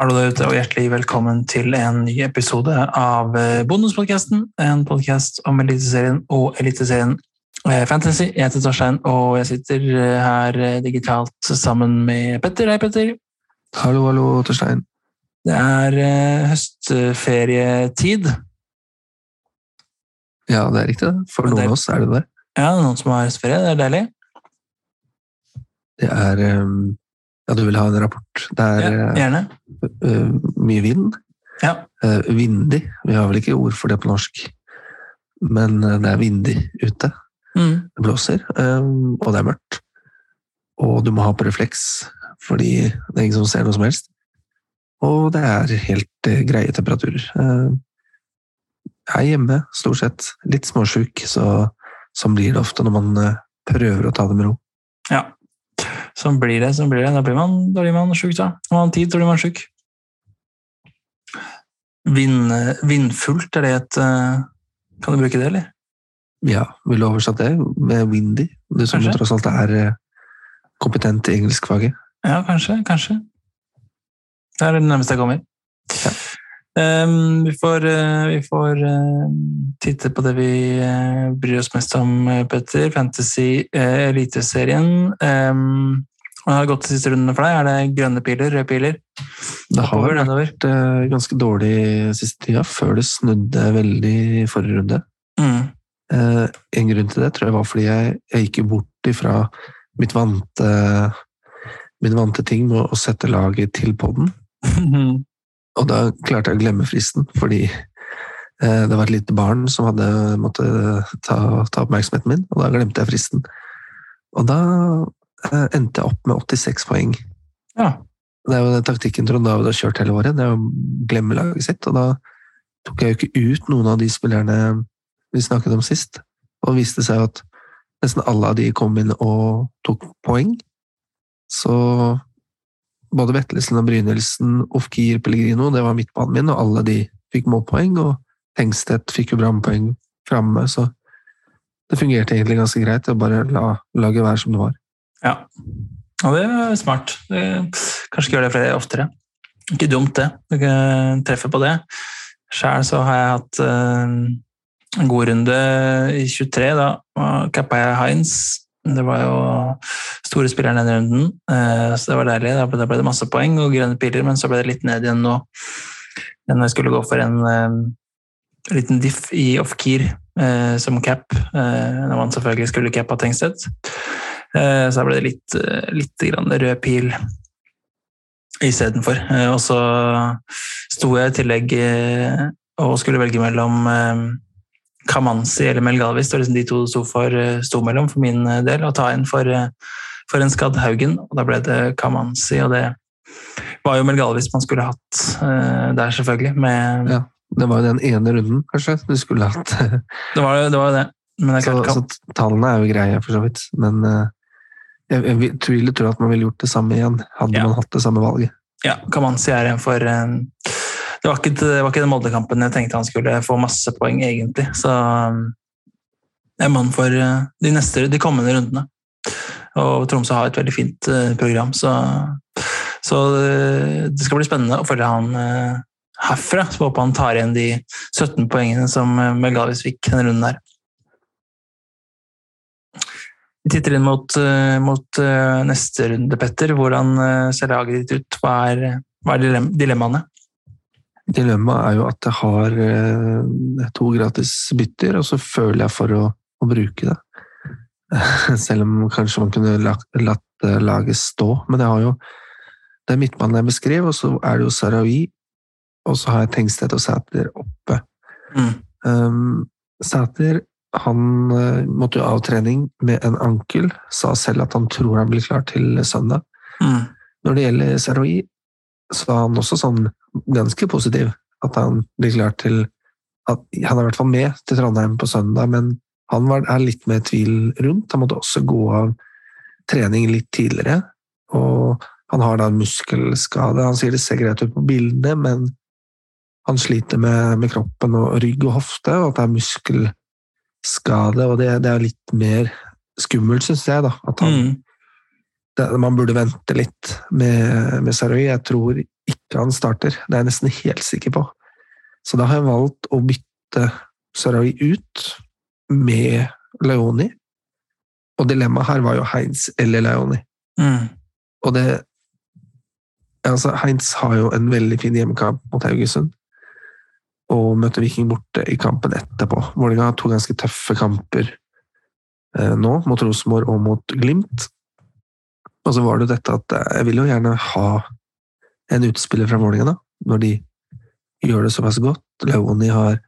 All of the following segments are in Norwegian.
Hallo der ute, og hjertelig velkommen til en ny episode av eh, Bonuspodkasten. En podkast om Eliteserien og Eliteserien eh, Fantasy. Jeg heter Torstein, og jeg sitter eh, her digitalt sammen med Petter. Hei, Petter. Hallo, hallo, Torstein. Det er høstferietid. Ja, det er riktig. For noen av oss er det det. Ja, noen som har høstferie. Det er deilig. Det er um ja, du vil ha en rapport? Det er ja, eh. Uh, mye vind. Ja. Uh, vindig. Vi har vel ikke ord for det på norsk, men det er vindig ute. Mm. Det blåser, og det er mørkt. Og du må ha på refleks, fordi det er ingen som ser noe som helst. Og det er helt greie temperaturer. Jeg er hjemme, stort sett. Litt småsjuk, så sånn blir det ofte når man prøver å ta det med ro. Ja, Sånn blir det. sånn blir det. Da blir man, da blir man sjuk, da. Når man har tid, så blir man sjuk. Vind, vindfullt, er det et eh, Kan du bruke det, eller? Ja, vil du oversatt det med windy? Du som kanskje? tross alt er eh, kompetent i engelskfaget. Ja, kanskje. Kanskje. Det er det nærmeste jeg kommer. Ja. Um, vi får, uh, vi får uh, titte på det vi uh, bryr oss mest om, Petter. Fantasy Eliteserien. Um, hva har gått de siste rundene for deg? Er det grønne piler, røde piler? Det har Oppover, vært ganske dårlig siste tida, før det snudde veldig i forrige runde. Mm. en grunn til det tror jeg var fordi jeg, jeg gikk bort ifra mitt vante min vante ting med å sette laget til poden. Og da klarte jeg å glemme fristen, fordi eh, det var et lite barn som hadde måttet ta, ta, oppmerksomheten min, og da glemte jeg fristen. Og da eh, endte jeg opp med 86 poeng. Ja. Det er jo den taktikken Trond David har kjørt hele året, det er å glemme laget sitt. Og da tok jeg jo ikke ut noen av de spillerne vi snakket om sist, og viste seg at nesten alle av de kom inn og tok poeng. Så både Vettelsen og Brynildsen, Ofkir, Pellegrino, det var midtbanen min, og alle de fikk målpoeng. Og Hengstedt fikk jo brannpoeng framme, så det fungerte egentlig ganske greit å bare la laget være som det var. Ja, og det er smart. Det, kanskje gjør det flere oftere. Ikke dumt, det. Du kan treffe på det. Sjæl så har jeg hatt uh, en god runde i 23. Da cappa jeg Heinz det var jo store spillere den runden, eh, så det var deilig. Da ble det masse poeng og grønne piler, men så ble det litt ned igjen nå. Når jeg skulle gå for en uh, liten diff i off-keer uh, som cap, når man selvfølgelig skulle cappa Tengsted. Så da ble det litt, litt rød pil istedenfor. Uh, og så sto jeg i tillegg og skulle velge mellom Kamanzi eller Melgalvis. Det var liksom de to sto, for, eh, sto mellom for min eh, del. Å ta inn for, eh, for en skadd Haugen. Og da ble det Kamanzi, og det var jo Melgalvis man skulle hatt uh, der, selvfølgelig. Med, ja, det var jo den ene runden, kanskje, du skulle hatt. det var jo det. Var det. så, så, tallene er jo greie, for så vidt. Men uh, jeg, jeg tviler tror at man ville gjort det samme igjen, hadde ja. man hatt det samme valget. Ja, Kamanzi er en for uh, det var ikke, det var ikke den Molde-kampen jeg tenkte han skulle få masse poeng, egentlig. Så um, jeg er mann for uh, de, neste, de kommende rundene. Og Tromsø har et veldig fint uh, program, så, så uh, det skal bli spennende å følge han herfra. Så håper han tar igjen de 17 poengene som Melgavis fikk denne runden her. Vi titter inn mot, mot neste runde, Petter. Hvordan ser laget ditt ut? Hva er, hva er dilemmaene? Dilemmaet er jo at jeg har eh, to gratis bytter, og så føler jeg for å, å bruke det. Selv om kanskje man kunne latt, latt eh, laget stå. Men jeg har jo det er midtbanen jeg beskrev, og så er det jo Sarawi, og så har jeg Tengstedt og Sæter oppe. Mm. Um, Sæter han uh, måtte jo av trening med en ankel, sa selv at han tror han blir klar til søndag. Mm. Når det gjelder Sarawi, så er han også sånn ganske positiv. At han blir klar til at Han er i hvert fall med til Trondheim på søndag, men han var, er litt mer tvil rundt. Han måtte også gå av trening litt tidligere. Og han har da en muskelskade. Han sier det ser greit ut på bildene, men han sliter med, med kroppen og rygg og hofte, og at det er muskelskade. Og det, det er litt mer skummelt, syns jeg. da, at han, mm. Man burde vente litt med, med Sarøy. Jeg tror ikke han starter. Det er jeg nesten helt sikker på. Så da har jeg valgt å bytte Sarawi ut med Leoni. Og dilemmaet her var jo Heinz eller Leoni. Mm. Og det altså Heinz har jo en veldig fin hjemmekamp mot Haugesund. Og møter Viking borte i kampen etterpå. Vålerenga har to ganske tøffe kamper eh, nå, mot Rosenborg og mot Glimt. Og så var det jo dette at jeg vil jo gjerne ha en utespiller fra Vålerenga, da, når de gjør det såpass godt. Leoni har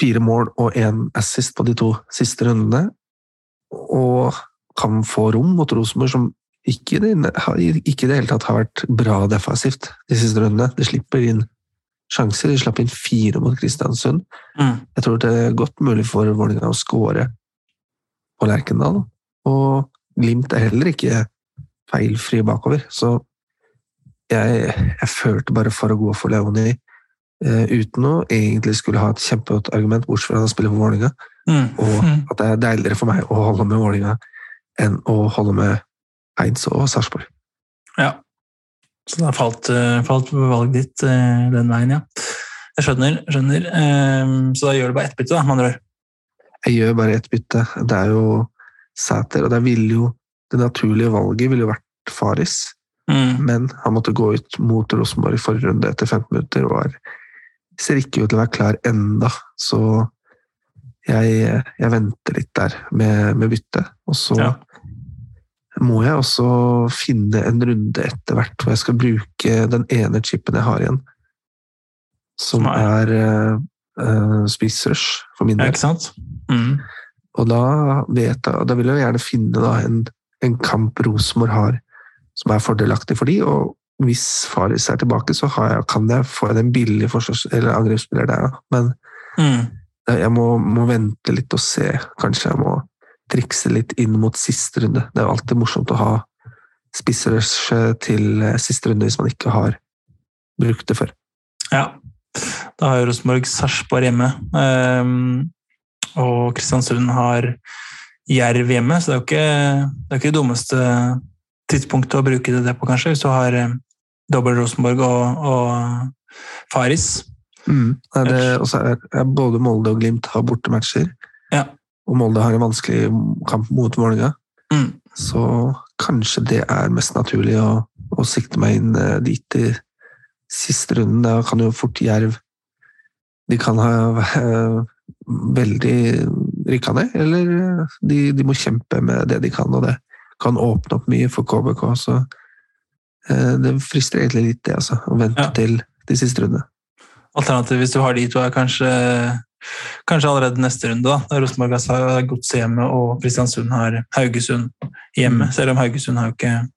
fire mål og én assist på de to siste rundene, og kan få rom mot Rosenborg, som ikke i, det, ikke i det hele tatt har vært bra defensivt de siste rundene. De slipper inn sjanser. De slapp inn fire mot Kristiansund. Mm. Jeg tror det er godt mulig for Vålerenga å skåre på Lerkendal. Og Glimt er heller ikke feilfri bakover, så jeg, jeg følte bare for å gå for Leoni uh, uten å egentlig skulle ha et kjempegodt argument, bortsett fra at han spiller for Vålerenga, Mm. og Mm. at det er deiligere for meg å holde med Vålerenga enn å holde med Eids og Sarpsborg. Ja. Så da falt, eh, falt valget ditt eh, den veien, ja. Jeg skjønner. skjønner. Ehm, Så da gjør du bare ett bytte, da, med andre ord. Jeg gjør bare ett bytte. Det er jo Sæter, og det ville jo det naturlige valget ville jo vært Faris. Mm. men han måtte gå ut mot Rosenborg i forrige runde etter 15 minutter og er, ser ikke ut til å være klar enda, så jeg, jeg venter litt der med, med byttet. Og så Ja. må jeg også finne en runde etter hvert hvor jeg skal bruke den ene chipen jeg har igjen, som Nei. er uh, uh, for min Ja, del. ikke sant? Mm. Og da, vet da vil jeg gjerne finne en, en kamp Rosenborg har som er fordelaktig for de, og hvis Faris er tilbake, så har jeg, kan jeg få en billig forsvars- eller angrepsspiller der. da. Men Mm. jeg må, må vente litt og se. Kanskje jeg må trikse litt inn mot siste runde. Det er jo alltid morsomt å ha spissrush til eh, siste runde hvis man ikke har brukt det før. Ja. Da har jo Rosenborg Sarpsborg hjemme. ehm, og Kristiansund har Jerv hjemme, så det er jo ikke det, ikke det dummeste tidspunktet å bruke det på, kanskje, hvis du har eh, dobbel Rosenborg og, og Faris. Nei, det, og så er, er både Molde og Glimt har bortematcher. Ja. Og Molde har en vanskelig kamp mot Vålerenga. Mm. Så kanskje det er mest naturlig å, å sikte meg inn eh, dit i siste runden. Da kan jo fort Jerv De kan ha eh, veldig rykka ned, eller eh, de, de må kjempe med det de kan, og det kan åpne opp mye for KBK. Så eh, det frister egentlig litt, det, altså. Å vente Ja. til de siste rundene. Alternativet hvis du har de to, er kanskje, kanskje allerede neste runde. da, der Rosenborg har Godset hjemme og Kristiansund har Haugesund hjemme. Mm. Selv om Haugesund har jo ikke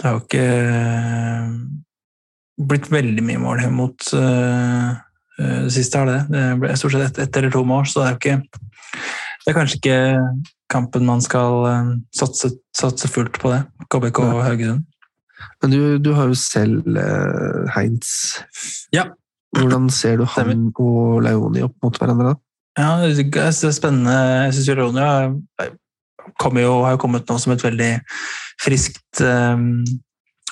Det har jo ikke eh, blitt veldig mye mål mot eh, det siste. har det. Det ble stort sett ett et eller to mål, så det er ikke Det er kanskje ikke kampen man skal eh, satse, satse fullt på det. KBK og Haugesund. Men du, du har jo selv eh, Heinz. Ja. Hvordan ser du han og Leoni opp mot hverandre? da? Ja, jeg synes det er spennende. Jeg syns Leoni har kommet nå som et veldig friskt um,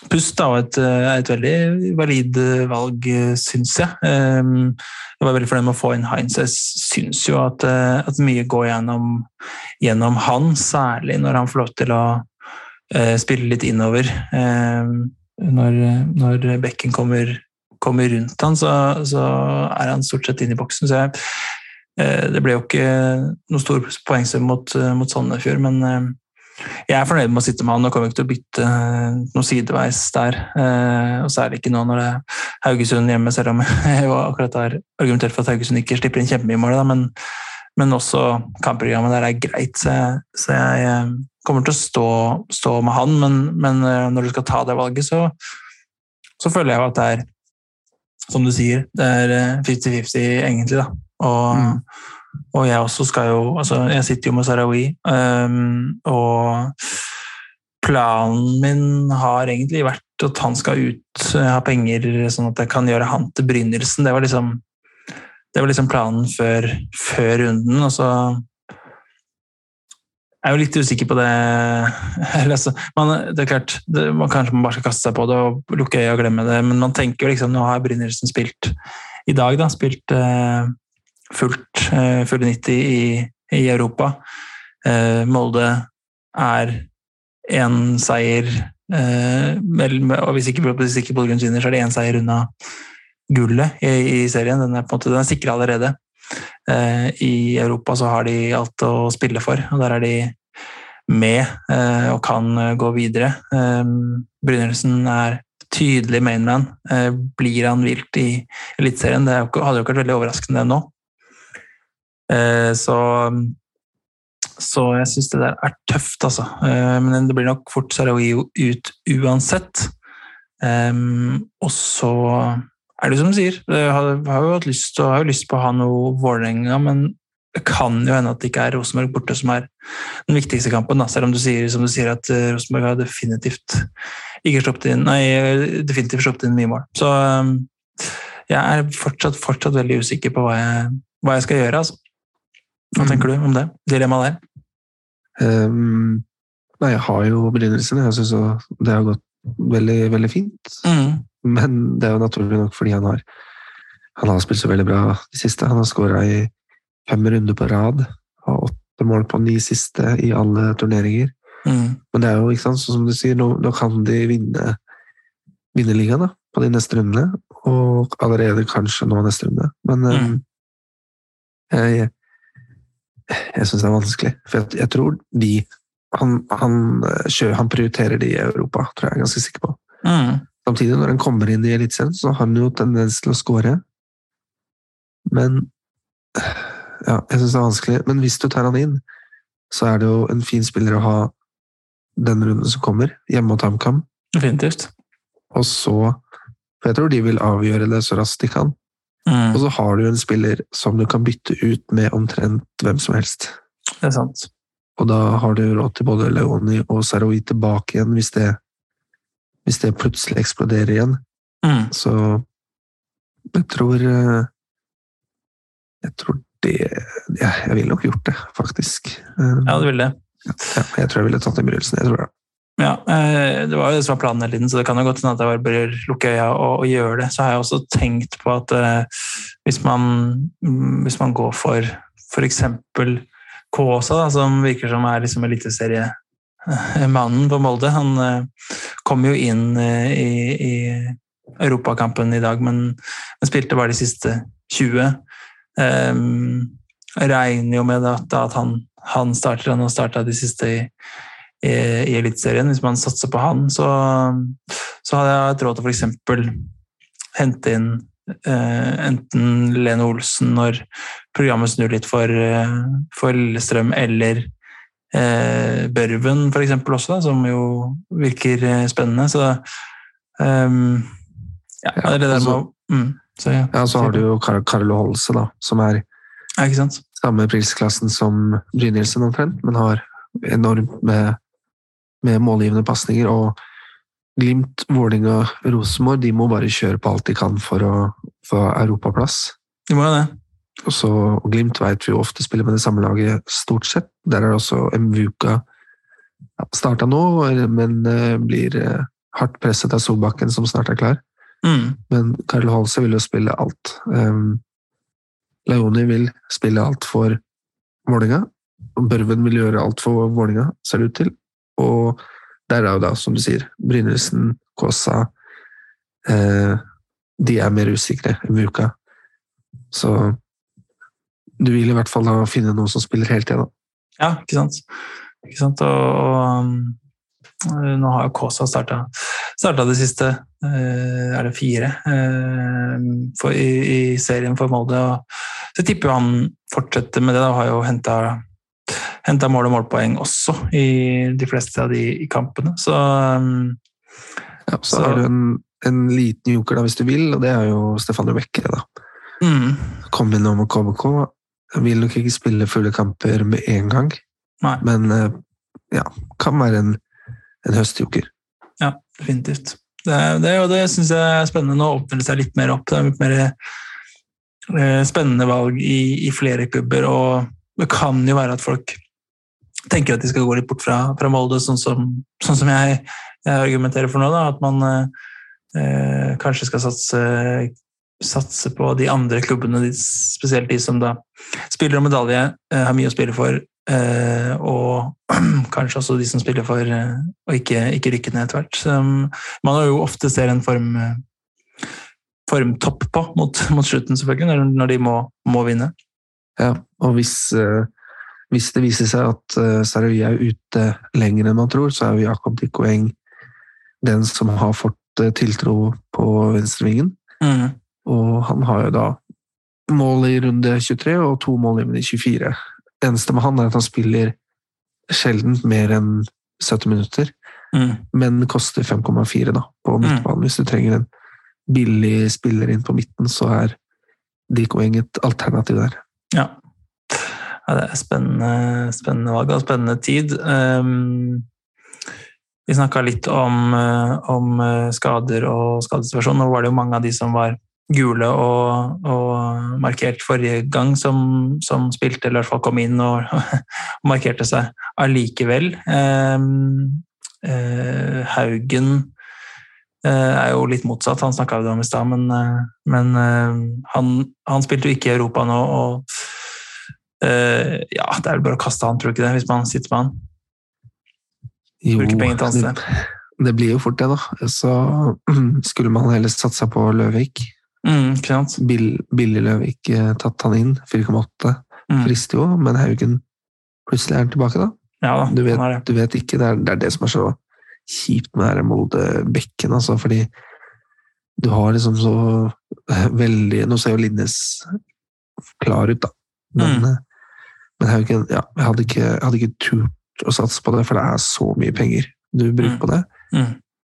pust, er et, eh, et veldig valid valg, syns jeg. Um, jeg var veldig fornøyd med å få inn Heinz. Jeg syns jo at, eh, at mye går gjennom, gjennom han, særlig når han får lov til å eh, spille litt innover. Um, når, når bekken kommer, kommer rundt han, så, så er han stort sett inne i boksen. Så jeg, eh, det ble jo ikke noe stor poengsum mot, eh, mot Sandefjord, men eh, jeg er fornøyd med å sitte med han og kommer ikke til å bytte eh, noe sideveis der. Eh, Og særlig ikke nå når det er Haugesund hjemme, selv om jeg jo akkurat har argumentert for at Haugesund ikke slipper inn kjempemye mål, men, men også kampprogrammet der er greit, så jeg, så jeg eh, kommer til å stå, stå med han, men, men når du skal ta det valget, så, så føler jeg at det er som du sier, det er eh, 50-50 egentlig, da. Og, og jeg også skal jo altså Jeg sitter jo med Sarawi, um, og planen min har egentlig vært at han skal ut, ha penger, sånn at jeg kan gjøre han til begynnelsen. Det var liksom, det var liksom planen før, før runden. Og så jeg er jo litt usikker på det. Altså, man, det er klart, det, man Kanskje man bare skal kaste seg på det og lukke øya og glemme det, men man tenker jo liksom Nå har Brynildsen spilt i dag, da, spilt uh, fullt, uh, fulle 90 i, i Europa. Uh, Molde er én seier og Hvis ikke, Bodø-Glimt vinner, så er det én seier unna gullet i, i serien. Den er, på er sikra allerede. Eh, I Europa så har de alt å spille for, og der er de med eh, og kan eh, gå videre. Brynildsen er tydelig mainman. Blir han vilt i Eliteserien? Det hadde jo ikke vært veldig overraskende nå. Så, så jeg syns det der er tøft, altså. Men det blir nok fort Sarawi ut uansett. Og så er det som du sier. Jeg har, jo hatt lyst, har jo lyst på å ha noe Vålerenga, men det kan jo hende at det ikke er Rosenborg borte som er den viktigste kampen. Selv om du sier, du sier at uh, Rosenborg har definitivt ikke sluppet inn, nei, definitivt sluppet inn mye mål. Så jeg er fortsatt, fortsatt, veldig usikker på hva jeg, hva jeg skal gjøre. Altså. Hva mm. tenker du om det? Dilemmaet der? Um, nei, jeg har jo begynnelsen. Jeg syns det har gått veldig, veldig fint. Mm. Men det er jo naturlig nok fordi han har, han har spilt så veldig bra de siste. Han har skåra i fem runder på rad. Har åtte mål på ni siste i alle turneringer. Mm. Men det er jo ikke sant, sånn som du sier, nå, nå kan de vinne, vinne ligaen da, på de neste rundene. Og allerede kanskje nå neste runde. Men mm. um, jeg, jeg syns det er vanskelig. For jeg, jeg tror de han, han, han, prioriterer de i Europa, tror jeg jeg er ganske sikker på. Mm. Samtidig, når han kommer inn i Eliteserien, så har han jo tendens til å skåre. Men Ja, jeg syns det er vanskelig. Men hvis du tar han inn, så er det jo en fin spiller å ha den runden som kommer, hjemme mot HamKam. Definitivt. Og så For jeg tror de vil avgjøre det så raskt de kan. Mm. Og så har du en spiller som du kan bytte ut med omtrent hvem som helst. Det er sant. Og da har du råd til både Leoni og Saroui tilbake igjen, hvis det hvis det plutselig eksploderer igjen. Mm. Så jeg tror eh, Jeg tror det ja, Jeg ville nok gjort det, faktisk. Eh, ja, du ville det? Ja, jeg tror jeg ville tatt den brytelsen. Jeg tror det. Ja, eh, Det var jo det som var planen hele tiden, så det kan jo godt hende at jeg bare bør lukke øya og, og, gjøre det. Så har jeg også tenkt på at uh, hvis, man, mm, hvis man går for f.eks. Kåsa, da, som virker som er liksom eliteserie Eh, på Molde. Han uh, kom jo inn uh, i, i europakampen i dag, men, men, spilte bare de siste 20. Um, regner jo med at, at han, han, starter, han har starta de siste i, i, Eliteserien. Hvis man satser på han, så, så hadde jeg hatt råd til f.eks. hente inn eh, enten Lene Olsen når programmet snur litt for, uh, for Lillestrøm, eller eh, Børven f.eks. også, som jo virker eh, spennende. Så um, ja, det er det der med mm, så, ja. ja, så har du jo Kar Carlo Holse, da, som er ja, samme prisklassen som Brynildsen omtrent, men har enormt med, med målgivende pasninger. Og Glimt, Vålinga, Rosenborg de må bare kjøre på alt de kan for å få europaplass. De må jo det. Og så og Glimt vet vi jo ofte spiller med det samme laget, stort sett. Der er det også Mvuka starta nå, men uh, blir uh, hardt presset av Solbakken, som snart er klar. Mm. Men Karl Holse vil jo spille alt. Um, Leoni vil spille alt for Vålinga. Børven vil gjøre alt for Vålinga, ser det ut til. Og der er jo da, som du sier, Brynildsen, Kåsa eh, De er mer usikre enn Vuka. Så du vil i hvert fall da finne noen som spiller hele tida, Ja, ikke sant. Ikke sant? Og, og um, nå har jo Kåsa starta, det siste uh, Er det fire uh, for, i, i, serien for Molde. Og, så tipper jo han fortsetter med det. da, Har jo henta henta mål og målpoeng også i de fleste av de kampene. Så, ja, så, så har du en, en, liten joker da, hvis du vil, og det er jo Stefan Bekke. da. Mm. Kom inn nå med KBK, vil nok ikke spille fulle kamper med en gang, Nei. men eh, ja, kan være en, en høstjoker. Ja, definitivt. Det, det, og det syns jeg er spennende. Nå åpner det seg litt mer opp. Det er litt mer eh, spennende valg i, i, flere klubber, og det kan jo være at folk tenker at de skal gå litt bort fra, fra Molde, sånn som, sånn som jeg, jeg, argumenterer for nå. Da, at man eh, kanskje skal satse, satse, på de andre klubbene, spesielt de som da spiller om medalje, eh, har mye å spille for. Eh, og kanskje også de som spiller for eh, å ikke, ikke rykke ned etter hvert. man har jo ofte ser en form formtopp på mot, mot slutten, selvfølgelig, når de må, må vinne. Ja, og hvis, uh, hvis, det viser seg at uh, Sarabia er ute lenger enn man tror, så er jo Jakob Dikkoeng den som har fått uh, tiltro på venstrevingen. Mm. Og han har jo da mål i runde 23 og to mål i runde 24. Det eneste med han er at han spiller sjelden mer enn 70 minutter, mm. men koster 5,4 på mm. midtbanen mm. hvis du trenger en billig spiller inn på midten, så er Dikoeng et alternativ der. Ja. Ja det er spennende, spennende valg og spennende tid. Um, vi snakka litt om, eh, om, eh, skader og skadesituasjon. Nå var det jo mange av de som var gule og, og markert forrige gang, som, som, spilte, eller i hvert fall kom inn og, og markerte seg allikevel. Um, uh, Haugen er jo litt motsatt. Han snakka om i stad, men, men han, han, spilte jo ikke i Europa nå. og ja, Det er vel bare å kaste han, tror du ikke det, hvis man sitter med han? Jo, sted. det, blir jo fort det, da. Så skulle man heller satsa på Løvik. Mm, Bill, billig Løvik tatt han inn, 4,8. Mm. Frister jo, men Haugen plutselig er han tilbake, da. Ja, da du, vet, du vet ikke, det er, det er det som er så kjipt med Molde-bekken, altså, fordi du har liksom så veldig Nå ser jo Linnes klar ut, da, men, mm. Men Haugen ja, jeg hadde ikke, jeg hadde ikke turt å satse på det, for det er så mye penger du bruker mm. på det. Mm.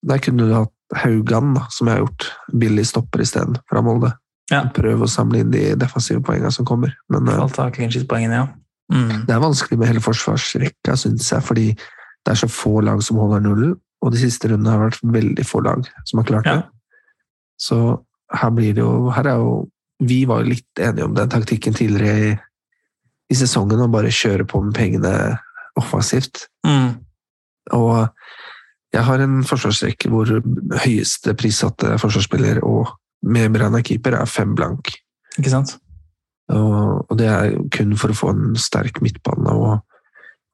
Der kunne du hatt Haugan, da, som jeg har gjort, billig stopper isteden, fra Molde. Ja. Prøve å samle inn de defensive poengene som kommer. Men, clean ja. Mm. Det er vanskelig med hele forsvarsrekka, syns jeg, fordi det er så få lag som holder nullen, og de siste rundene har vært veldig få lag som har klart det. Så her blir det jo Her er jo Vi var jo litt enige om den taktikken tidligere i, sesongen, og bare kjøre på med pengene offensivt. Mm. Og jeg har en forsvarsrekke hvor høyeste prissatte forsvarsspiller og med beregna keeper er fem blank. Ikke sant? Og, og, det er kun for å få en sterk midtbane og,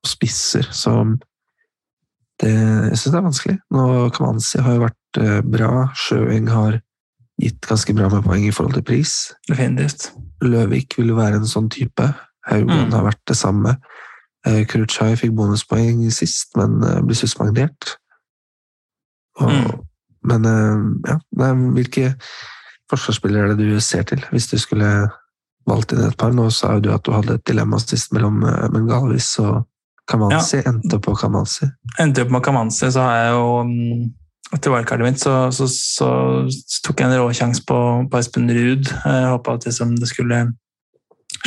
og spisser. Så det, jeg syns det er vanskelig. Nå, Kamanzi har jo vært eh, bra. Sjøeng har gitt ganske bra med poeng i forhold til pris. Definitivt. Løvik vil jo være en sånn type. Haugan mm. har vært det samme. Eh, fikk bonuspoeng sist, men eh, ble suspendert. Og, mm. Men ja, hvilke forsvarsspillere er det du ser til, hvis du skulle valgt inn et par? Nå sa jo du at du hadde et dilemma sist mellom Mengalvis og Kamanzi ja. endte på Kamanzi. Endte opp med Kamanzi, så har jeg jo mm, Etter wildcardet mitt så, så, så, tok jeg en råsjanse på, på Espen Ruud. Jeg håpa at liksom det skulle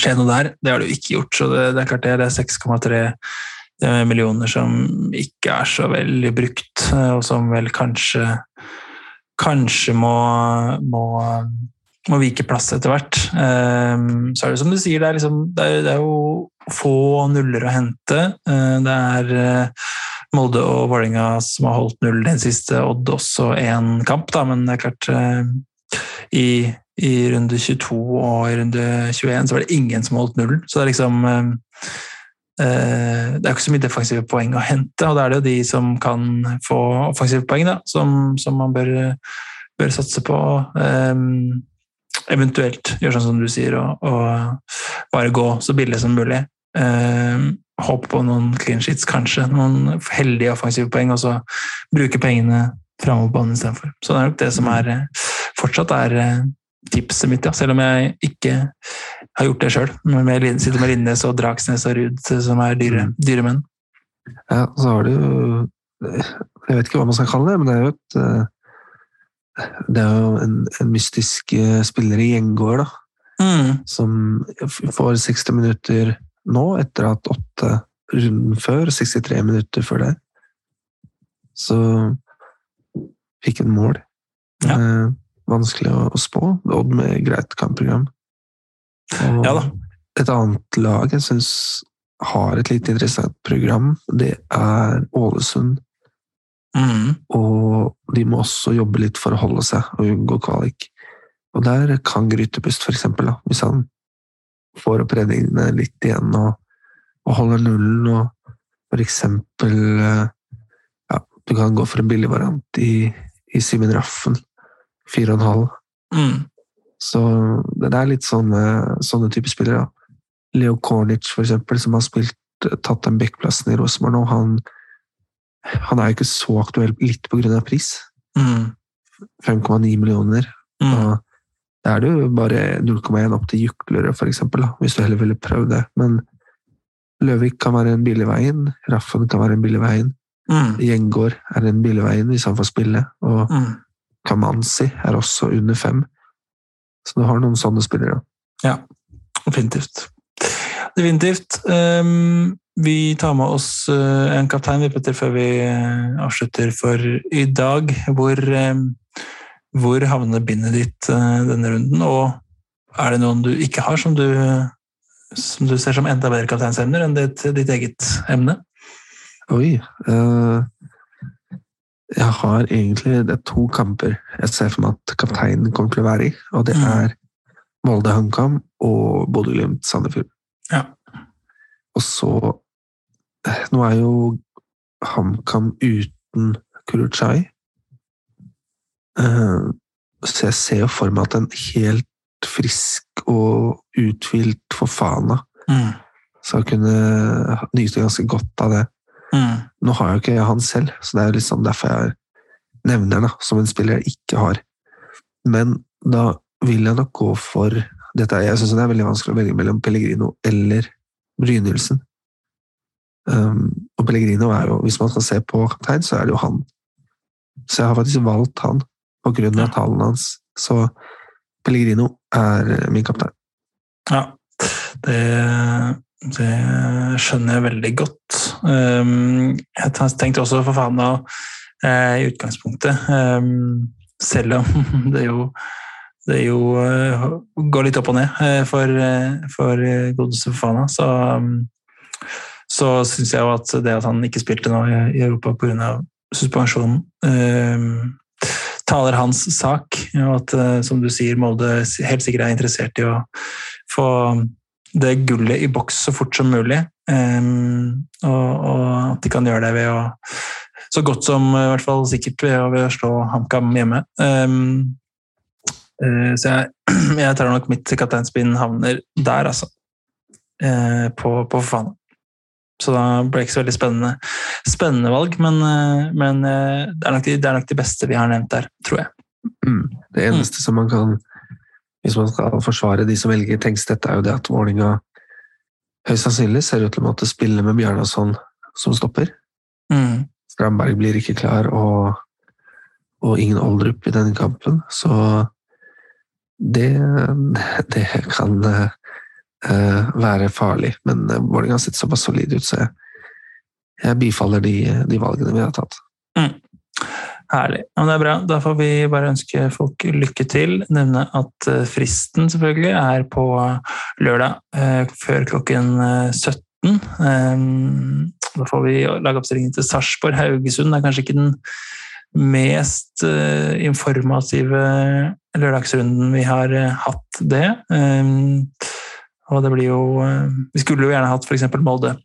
skje noe der. Det har det jo ikke gjort, så det, det er klart det. Det er 6,3 eh, millioner som ikke er så veldig brukt, eh, og som vel kanskje kanskje må, må må vike plass etter hvert. Ehm, så er det som du sier, det er, liksom, det er, det er jo få nuller å hente. Eh, det er eh, Molde og Vålerenga som har holdt null den siste, Odd også én kamp, da, men det er klart eh, i, i, runde 22 og i runde 21 så var det ingen som holdt null. Så det er liksom det er ikke så mye defensive poeng å hente, og da er det jo de som kan få offensive poeng, da, som, som man bør, bør satse på. Um, eventuelt gjøre sånn som du sier, og, og bare gå så billig som mulig. Uh, håpe på noen clean sheets, kanskje. Noen heldige offensive poeng, og så bruke pengene framover banen istedenfor. Så det er nok det som er fortsatt er eh, tipset mitt, ja. selv om jeg ikke har gjort det sjøl. Sitter med Linnes og Dragsnes og Ruud, som er dyre, mm. dyre menn. Ja, så har du Jeg vet ikke hva man skal kalle det, men det er jo et eh, det er jo en, en mystisk eh, spiller i Gjengård, da. Mm. Som får 60 minutter nå, etter at åtte runden før. 63 minutter før det. Så fikk en mål. Ja. Eh, vanskelig å, å, spå. Odd med greit kampprogram. Og ja, et annet lag jeg syns har et litt interessant program. Det er Ålesund, Mm. og de må også jobbe litt for å holde seg og unngå kvalik. Og der kan Grytepust, for eksempel, da, hvis han får opp redningene litt igjen og, og holder nullen, og for eksempel eh, ja, Du kan gå for en billig variant i, i Simen Raffen, 4,5. Mm. Så det er litt sånne, sånne typer spillere. da. Leo Kornic, for eksempel, som har spilt, tatt den backplassen i Rosenborg nå, han, han er jo ikke så aktuell litt på grunn av pris. Mm. 5,9 millioner. Mm. Og da er det jo bare 0,1 opp til Juklerød, for eksempel, da, hvis du heller ville prøvd det. Men Løvik kan være en billig vei inn, Raffen kan være en billig vei inn, Mm. Gjengård er en billig vei inn hvis han får spille, og Mm. Kamanzi er også under fem. Så du har noen sånne spillere. Definitivt. Definitivt. Um, vi tar med oss eh, en kaptein vi Petter, før vi eh, avslutter for i dag. Hvor, um, hvor havner bindet ditt uh, denne runden? Og er det noen du ikke har, som du, som du ser som enda bedre kapteinsemner enn ditt, ditt eget emne? Oi. eh, jeg har egentlig Det er to kamper jeg ser for meg at kapteinen kommer til å være i, og det Mm. er Molde HamKam og Bodø-Glimt Sandefjord. Ja. Og så eh, Nå er jo HamKam uten Kuruchai. Eh, Så jeg ser jo for meg at en helt frisk og uthvilt Fofana Mm. skal kunne nyte ganske godt av det. Mm. Nå har jo ikke jeg han selv, så det er jo liksom derfor jeg nevner han som en spiller jeg ikke har. Men da vil jeg nok gå for dette, er- Jeg syns det er veldig vanskelig å velge mellom Pellegrino eller Brynildsen. Um, og Pellegrino er jo, hvis man skal se på kaptein, så er det jo han. Så jeg har faktisk valgt han på grunn av Ja. tallene hans. Så Pellegrino er min kaptein. Ja, det, det skjønner jeg veldig godt. Um, jeg tenkte også for faen da, eh, i utgangspunktet, um, selv om det jo, det jo eh, går litt opp og ned eh, for, for godeste Fofana, så, um, så syns jeg jo at det at han ikke spilte nå i, Europa pga. suspensjonen, taler hans sak. Og at, som du sier, Molde helt sikkert er interessert i å få det gullet i boks så fort som mulig. Um, og, og at de kan gjøre det ved å Så godt som i hvert fall sikkert ved å, ved å slå HamKam hjemme. Um, uh, så jeg, jeg tror nok mitt kapteinspinn havner der, altså. Uh, på, på Fofana. Så da ble det ikke så veldig spennende, spennende valg, men, uh, men det, er nok de, det er nok de beste vi har nevnt der, tror jeg. Mm. Det eneste som man kan Hvis man skal forsvare de som velger Tengstedt, er jo det at Vålerenga høyst sannsynlig ser ut til å måtte spille med Bjarnason som stopper. Mm. Strandberg blir ikke klar, og, og ingen Oldrup i denne kampen. Så det, det kan uh, være farlig. Men uh, Vålerenga har sett såpass solid ut, så jeg, jeg bifaller de, de valgene vi har tatt. Herlig. Ja, det er bra. Da får vi bare ønske folk lykke til. Nevne at eh, fristen selvfølgelig er på lørdag eh, før klokken eh, 17. Um, Da får vi lage oppstillingen til Sarpsborg. Haugesund er kanskje ikke den mest eh, informative lørdagsrunden vi har eh, hatt det. Um, og det blir jo eh, Vi skulle jo gjerne hatt f.eks. Molde.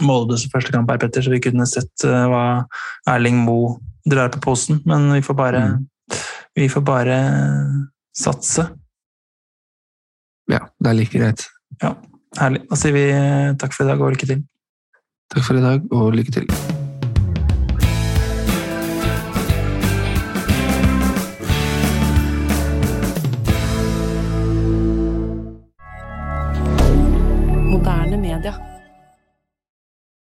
Molde som første kamp her, Petter, så vi kunne sett eh, hva Erling Moe drar på posen, men vi får bare, vi får bare satse. Ja, det er like greit. Ja, Herlig. Da sier vi takk for i dag og lykke til. Takk for i dag, og lykke til.